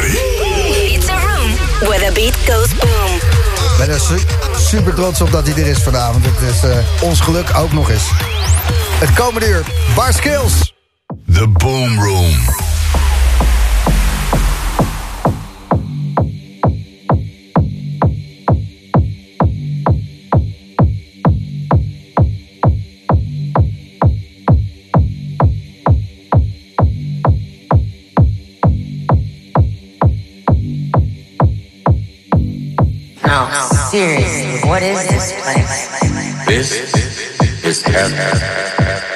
ready? It's a room where the beat goes boom. Ik ben er su- super trots op dat hij er is vanavond. Het is eh, ons geluk ook nog eens. Het komende uur, Bar Skills. The Boom Room. Seriously, what is this place? This is heaven.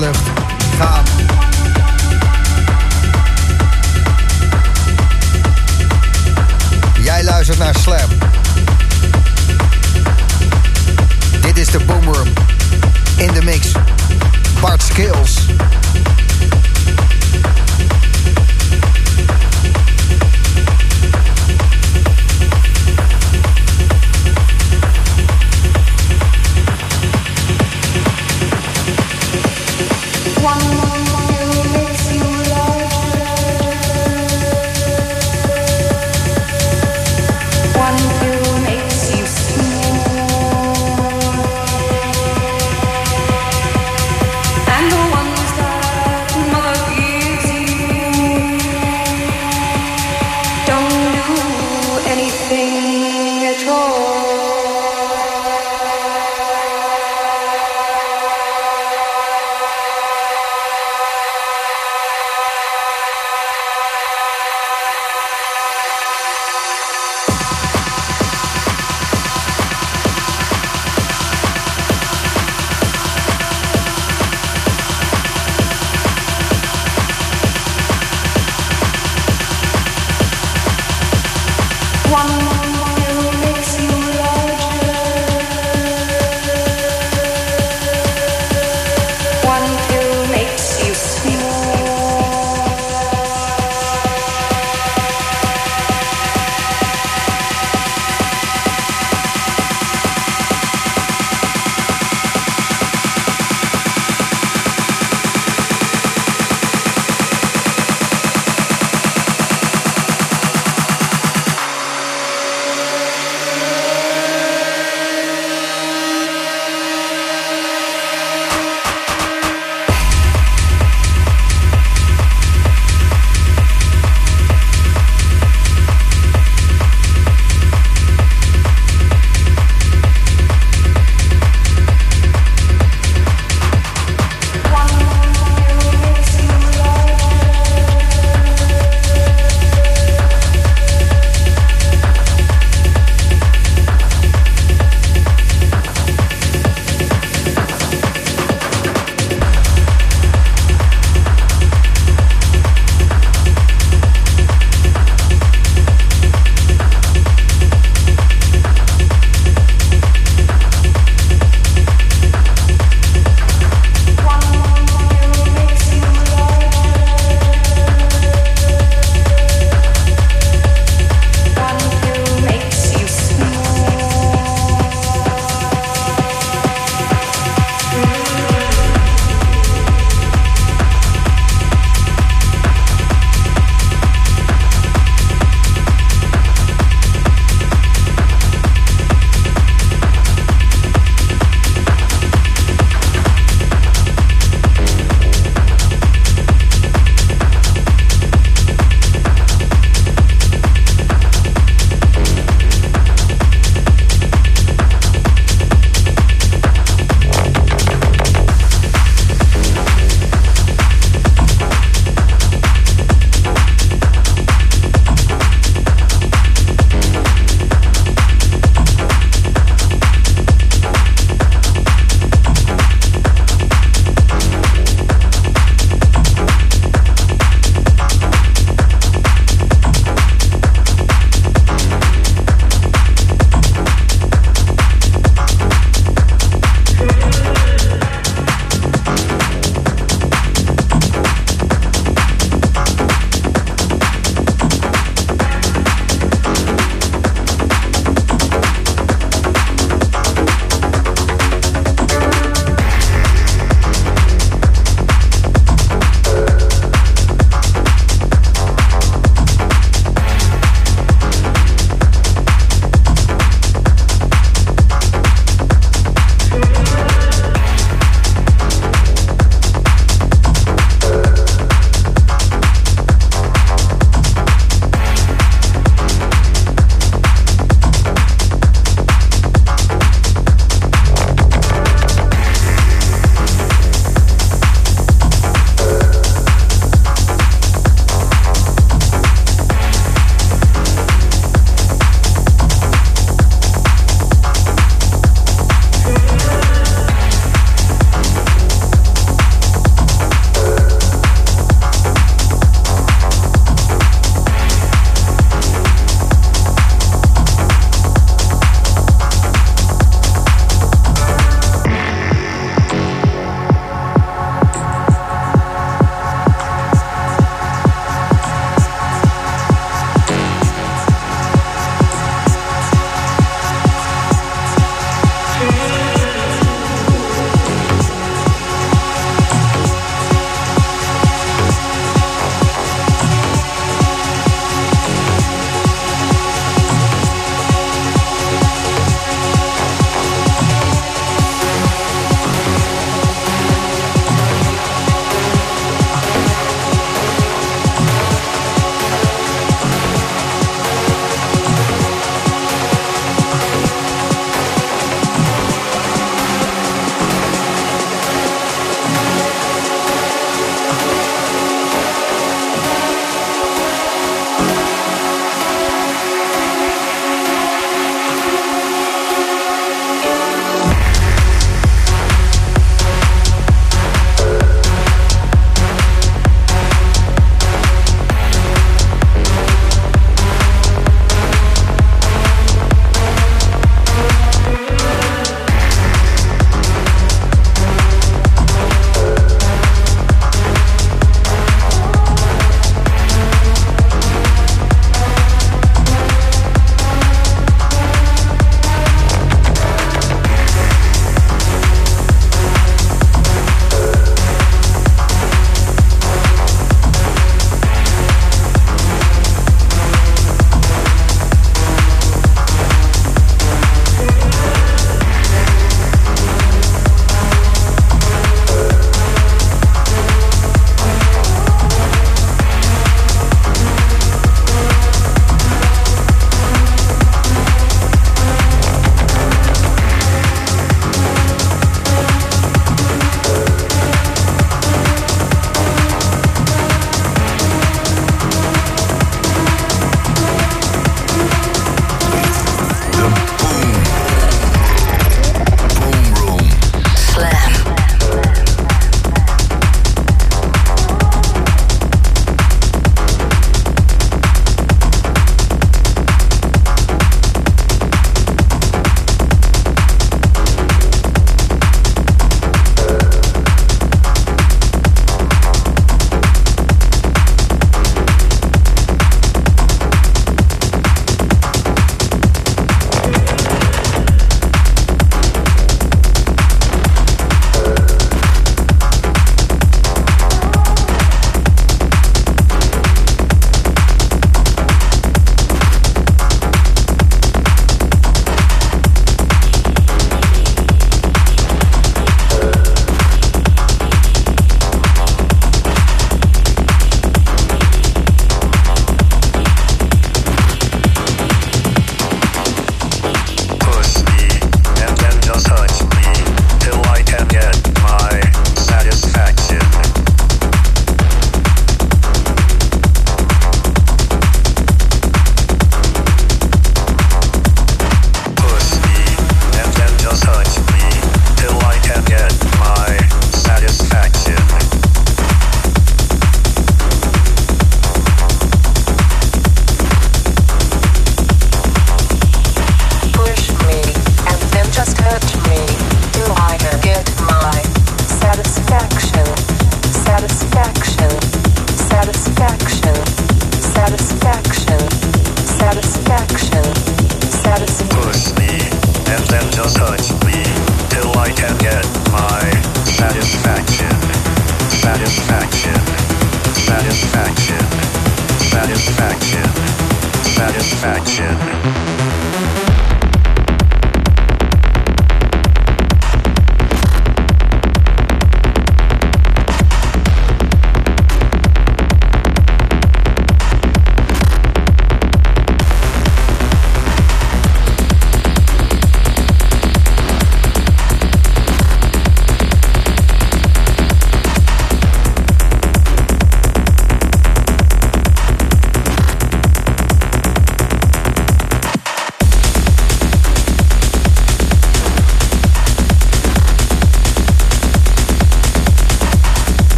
left.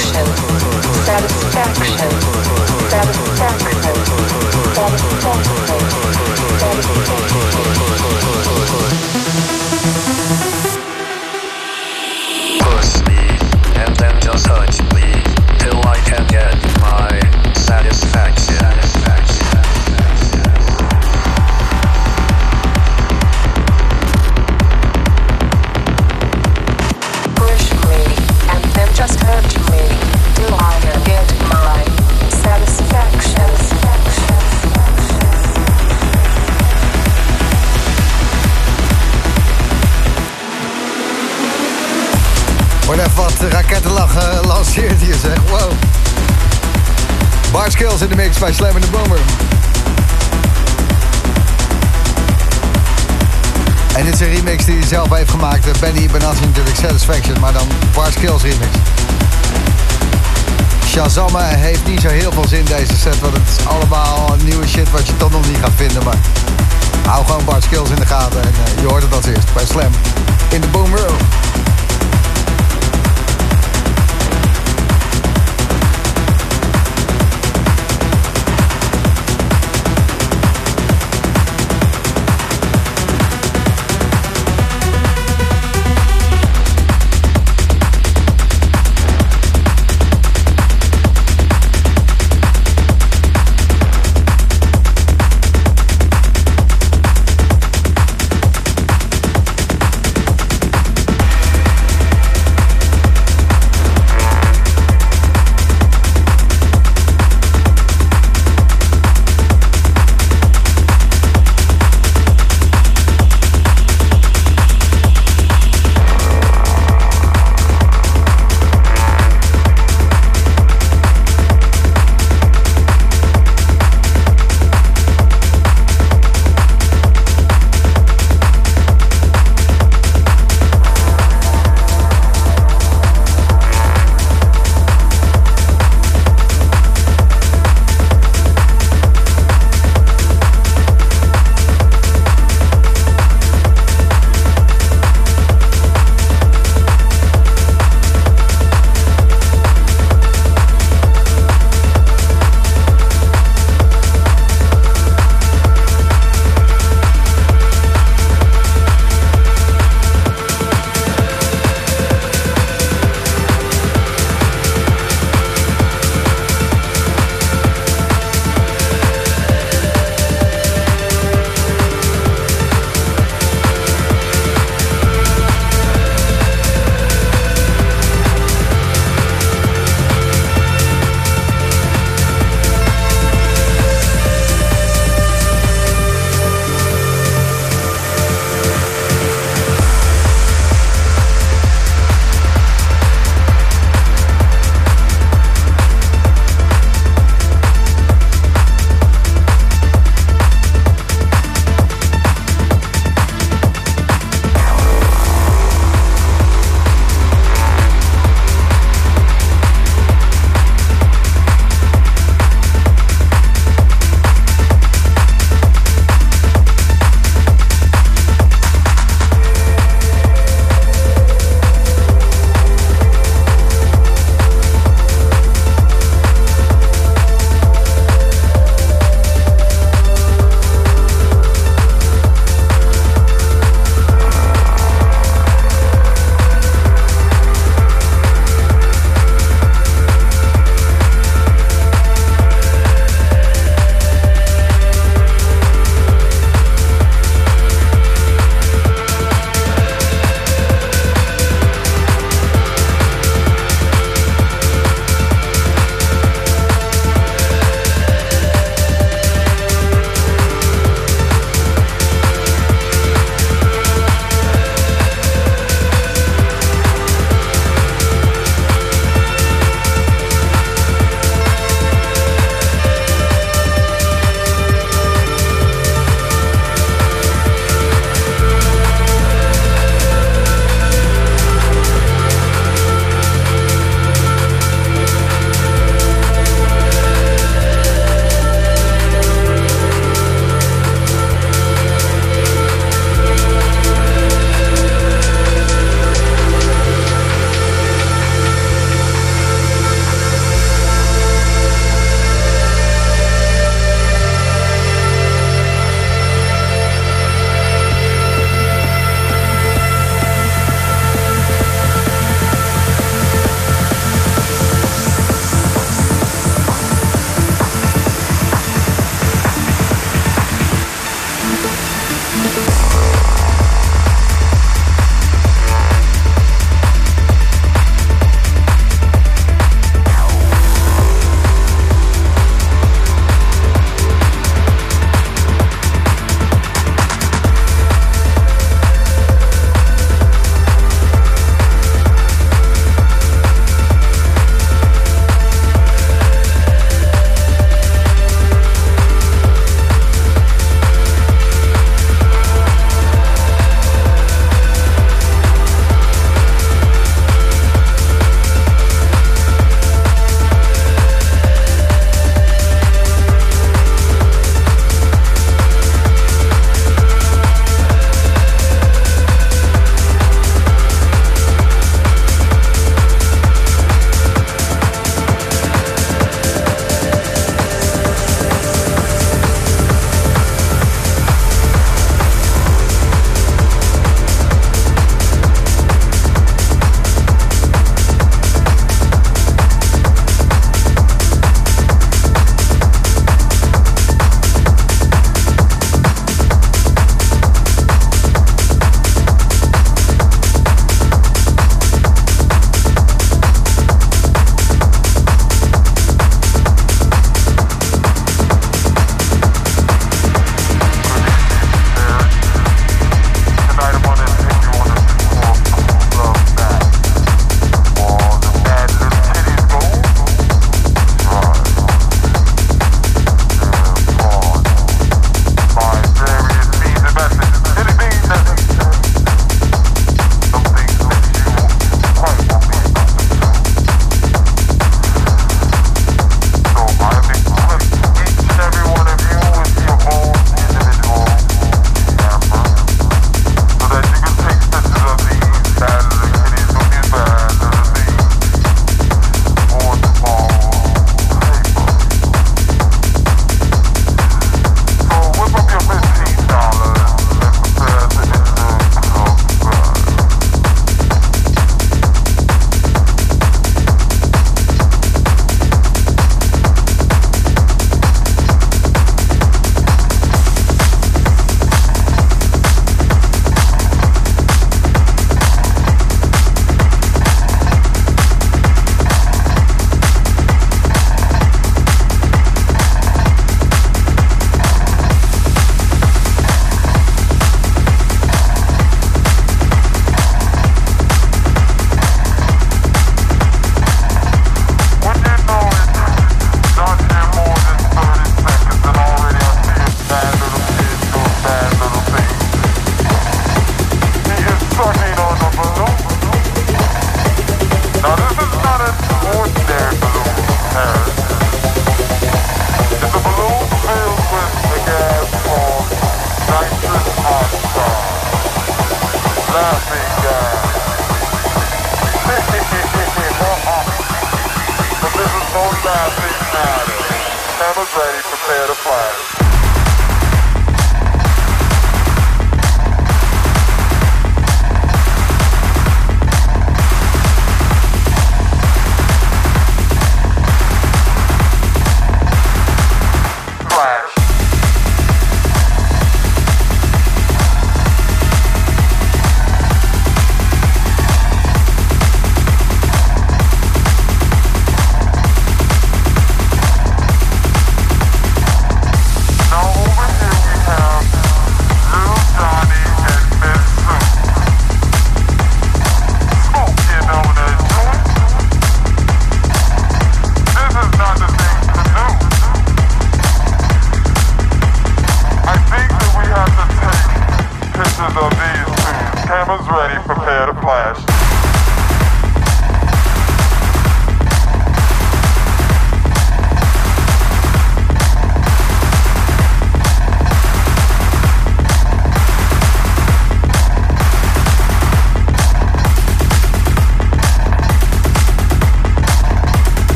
Temple. Bij Slam in the Boomer. En dit is een remix die hij zelf heeft gemaakt. Benny Benassi natuurlijk Satisfaction, maar dan Bar Skills remix. Shazam heeft niet zo heel veel zin deze set, want het is allemaal nieuwe shit wat je toch nog niet gaat vinden. Maar hou gewoon Bar Skills in de gaten en eh, je hoort het als eerst bij Slam in de Boomer.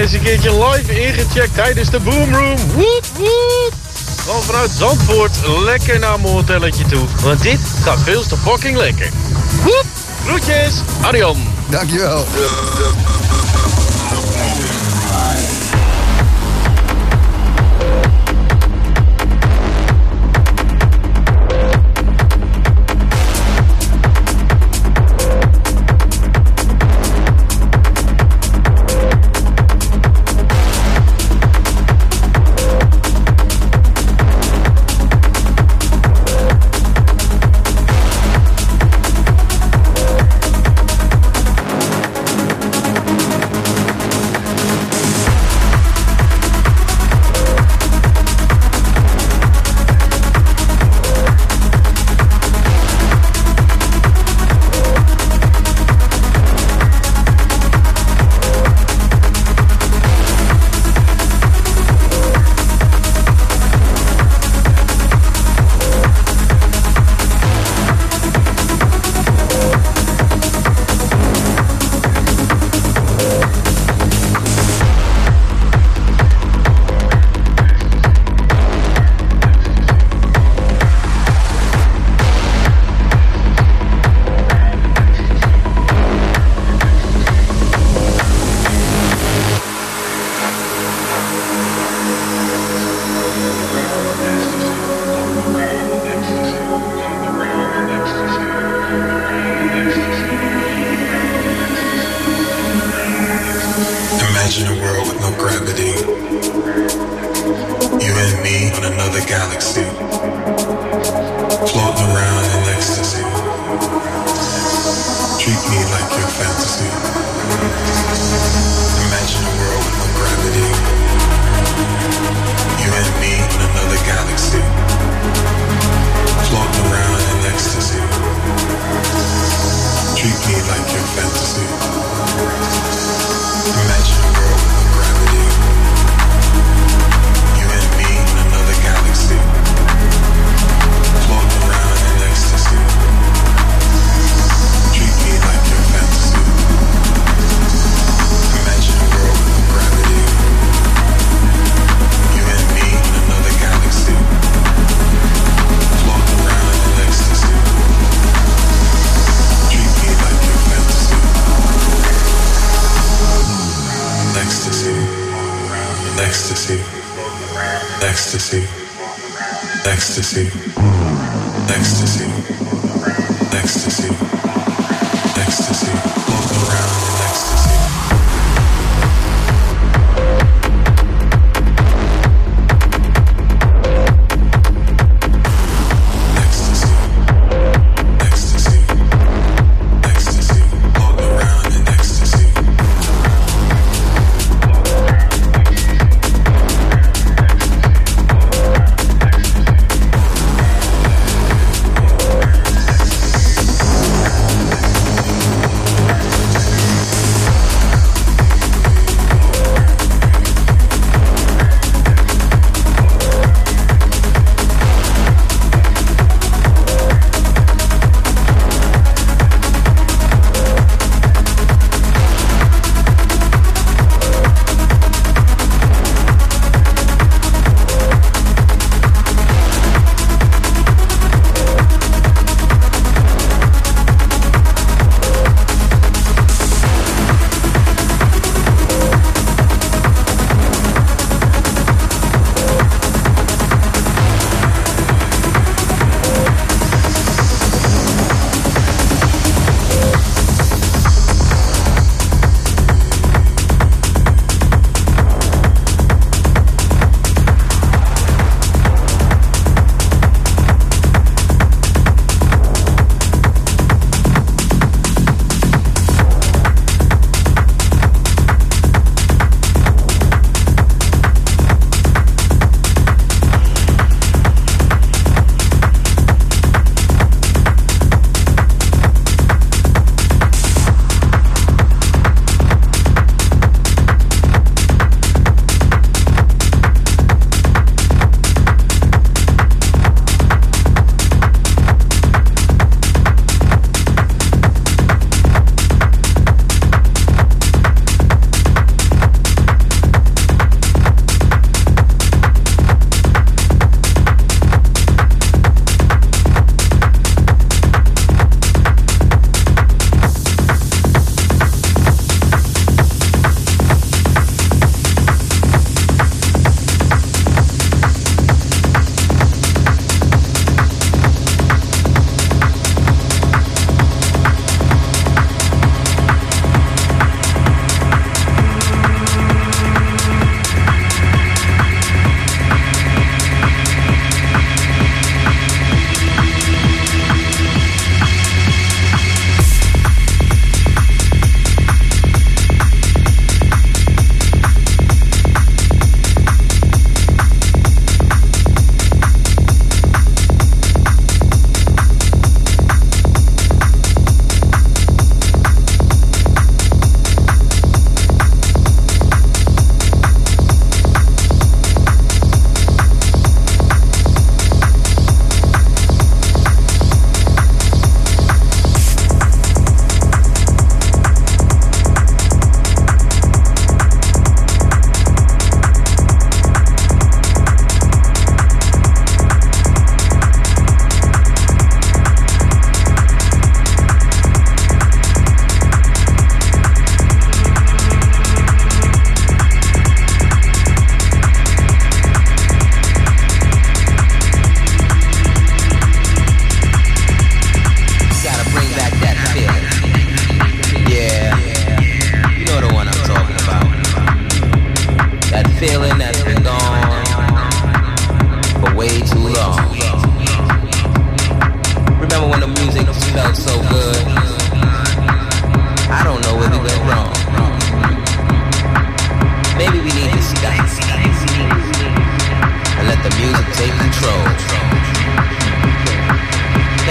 is een keertje live ingecheckt tijdens de Boomroom. Woep, woep. Vanuit Zandvoort lekker naar mijn hotelletje toe. Want dit gaat veel te fucking lekker. Woep. Groetjes, Arion. Dankjewel.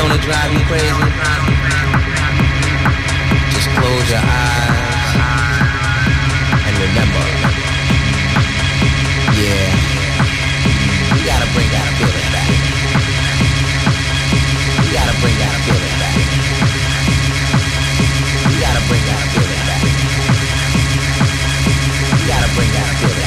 wanna drive you crazy? Just close your eyes and remember. Yeah, we gotta bring that feeling back. We gotta bring that feeling back. We gotta bring that feeling back. We gotta bring that feeling.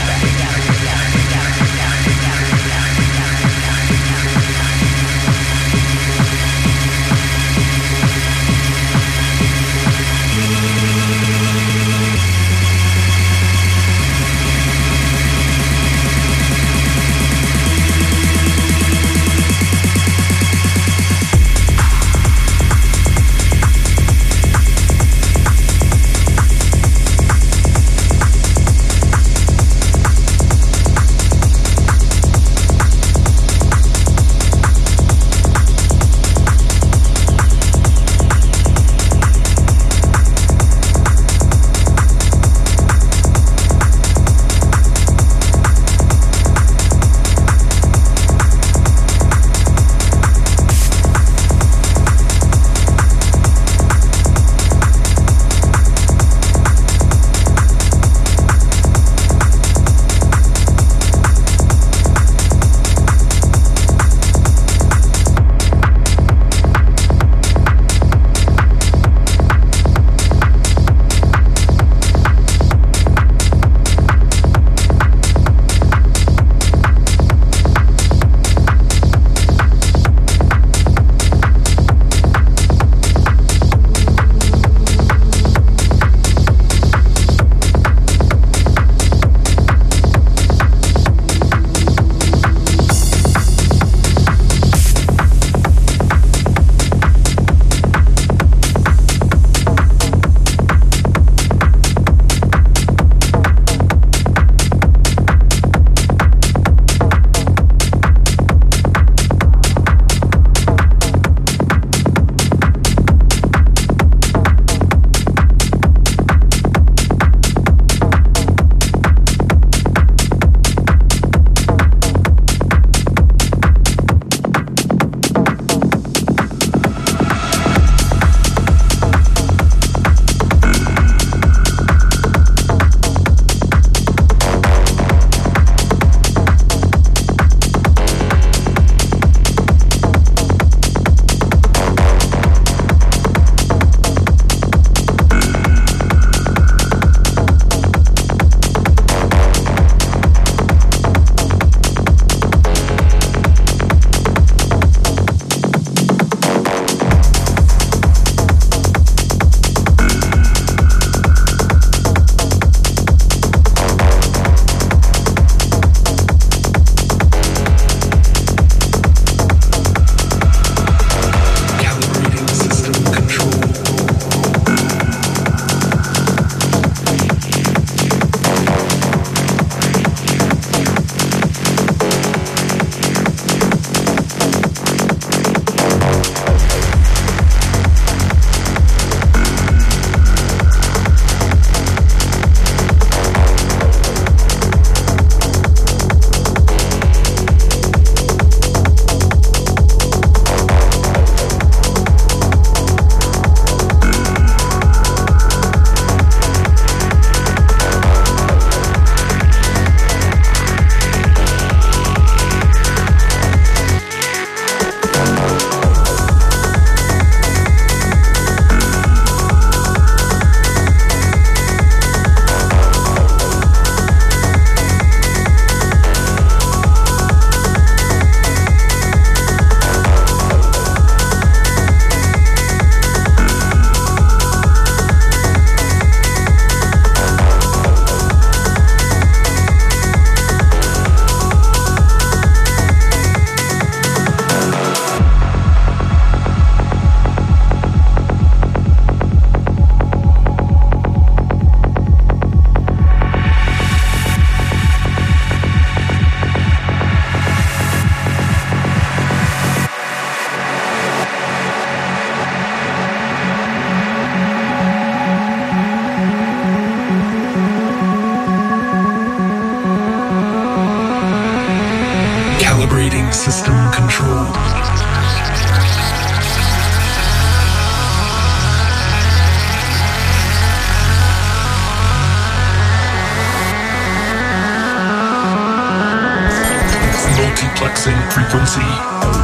flexing frequency.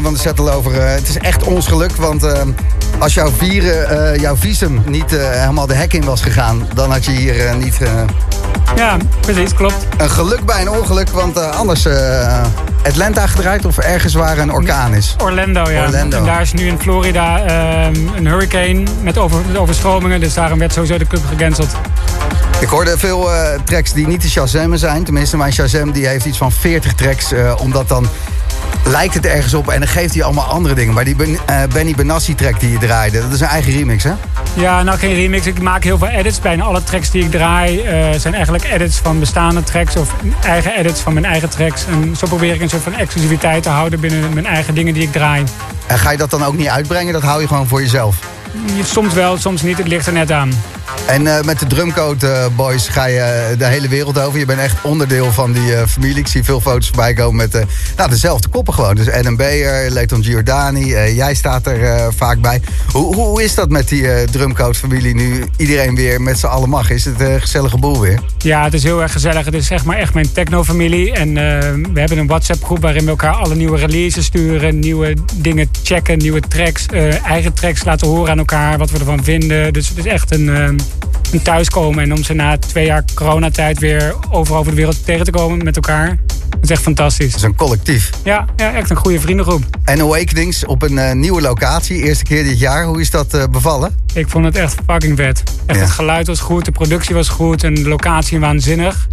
Begin van de set al over. eh, het is echt ons geluk, want eh, als jouw, vieren, eh, jouw visum niet helemaal de hek in was gegaan... dan had je hier niet... Ja, precies, klopt. een geluk bij een ongeluk, want anders Atlanta gedraaid of ergens waar een orkaan is. Orlando, ja. Orlando. En daar is nu in Florida ehm, een hurricane met, over, met overstromingen. Dus daarom werd sowieso de club gecanceld. Ik hoorde veel tracks die niet de Shazam zijn. Tenminste, mijn Shazam die heeft iets van 40 tracks. omdat dan lijkt het ergens op en dan geeft hij allemaal andere dingen. Maar die Ben- eh, Benny Benassi track die je draaide, dat is een eigen remix, hè? Ja, nou geen remix. Ik maak heel veel edits. Bijna alle tracks die ik draai eh, zijn eigenlijk edits van bestaande tracks. Of eigen edits van mijn eigen tracks. En zo probeer ik een soort van exclusiviteit te houden binnen mijn eigen dingen die ik draai. En ga je dat dan ook niet uitbrengen? Dat hou je gewoon voor jezelf. Soms wel, soms niet. Het ligt er net aan. En eh, met de Drumcode eh, Boys ga je eh, de hele wereld over. Je bent echt onderdeel van die familie. Ik zie veel foto's voorbij komen met nou, dezelfde koppen gewoon. Dus Adam Beyer, Leighton Giordani, jij staat er vaak bij. Hoe, hoe is dat met die Drumcode familie nu iedereen weer met z'n allen mag? Is het een gezellige boel weer? Ja, het is heel erg gezellig. Het is zeg maar echt mijn techno-familie. En we hebben een WhatsApp-groep waarin we elkaar alle nieuwe releases sturen. Nieuwe dingen checken, nieuwe tracks. eigen tracks laten horen aan elkaar, wat we ervan vinden. Dus het is echt een thuiskomen. En om ze na twee jaar coronatijd weer overal over de wereld tegen te komen met elkaar. Dat is echt fantastisch. Het is een collectief. Ja, ja echt een goede vriendengroep. En Awakenings op een eh, nieuwe locatie. Eerste keer dit jaar. Hoe is dat eh, bevallen? Ik vond het echt fucking vet. Echt, Ja. Het geluid was goed, de productie was goed en de locatie waanzinnig.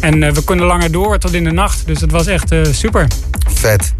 En eh, we kunnen langer door tot in de nacht. Dus het was echt super. Vet.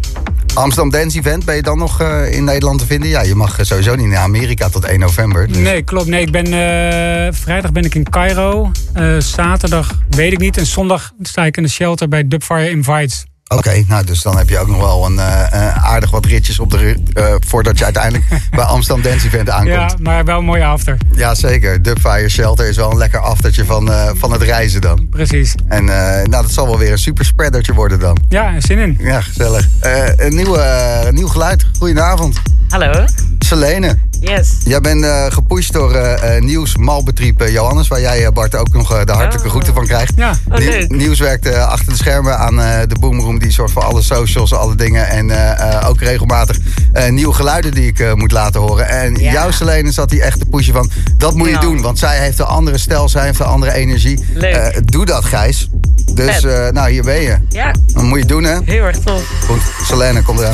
Amsterdam Dance Event, ben je dan nog eh, in Nederland te vinden? Ja, je mag eh, sowieso niet naar Amerika tot 1 november. dus- Nee, klopt. Nee, ik ben, eh, vrijdag ben ik in Cairo. Zaterdag weet ik niet. En zondag sta ik in de shelter bij Dubfire Invites. Oké, nou dus dan heb je ook nog wel een eh, eh, aardig wat ritjes op de rug... eh, voordat je uiteindelijk bij Amsterdam Dance Event aankomt. Ja, maar wel een mooie after. Ja, zeker. Dubfire Shelter is wel een lekker aftertje van, eh, van het reizen dan. Precies. En eh, nou, dat zal wel weer een super spreadertje worden dan. Ja, zin in. Ja, gezellig. Eh, een, nieuwe, nieuw geluid. Goedenavond. Hallo. Selene. Yes. Jij bent eh, gepusht door eh, eh, Nieuws Malbetriep eh, Johannes, waar jij Bart ook nog de hartelijke groeten van krijgt. Ja. Oh. Nieuws werkt eh, achter de schermen aan eh, de Boomroom. Die zorgt voor alle socials, alle dingen. En eh, eh, ook regelmatig eh, nieuwe geluiden die ik eh, moet laten horen. En Ja. jouw Selene zat hij echt te pushen van... dat moet je doen, want zij heeft een andere stijl, zij heeft een andere energie. Leuk. Eh, doe dat, Gijs. Dus eh, nou, hier ben je. Ja, Dan moet je doen, hè? heel erg tof. Goed, Selene, kom eraan.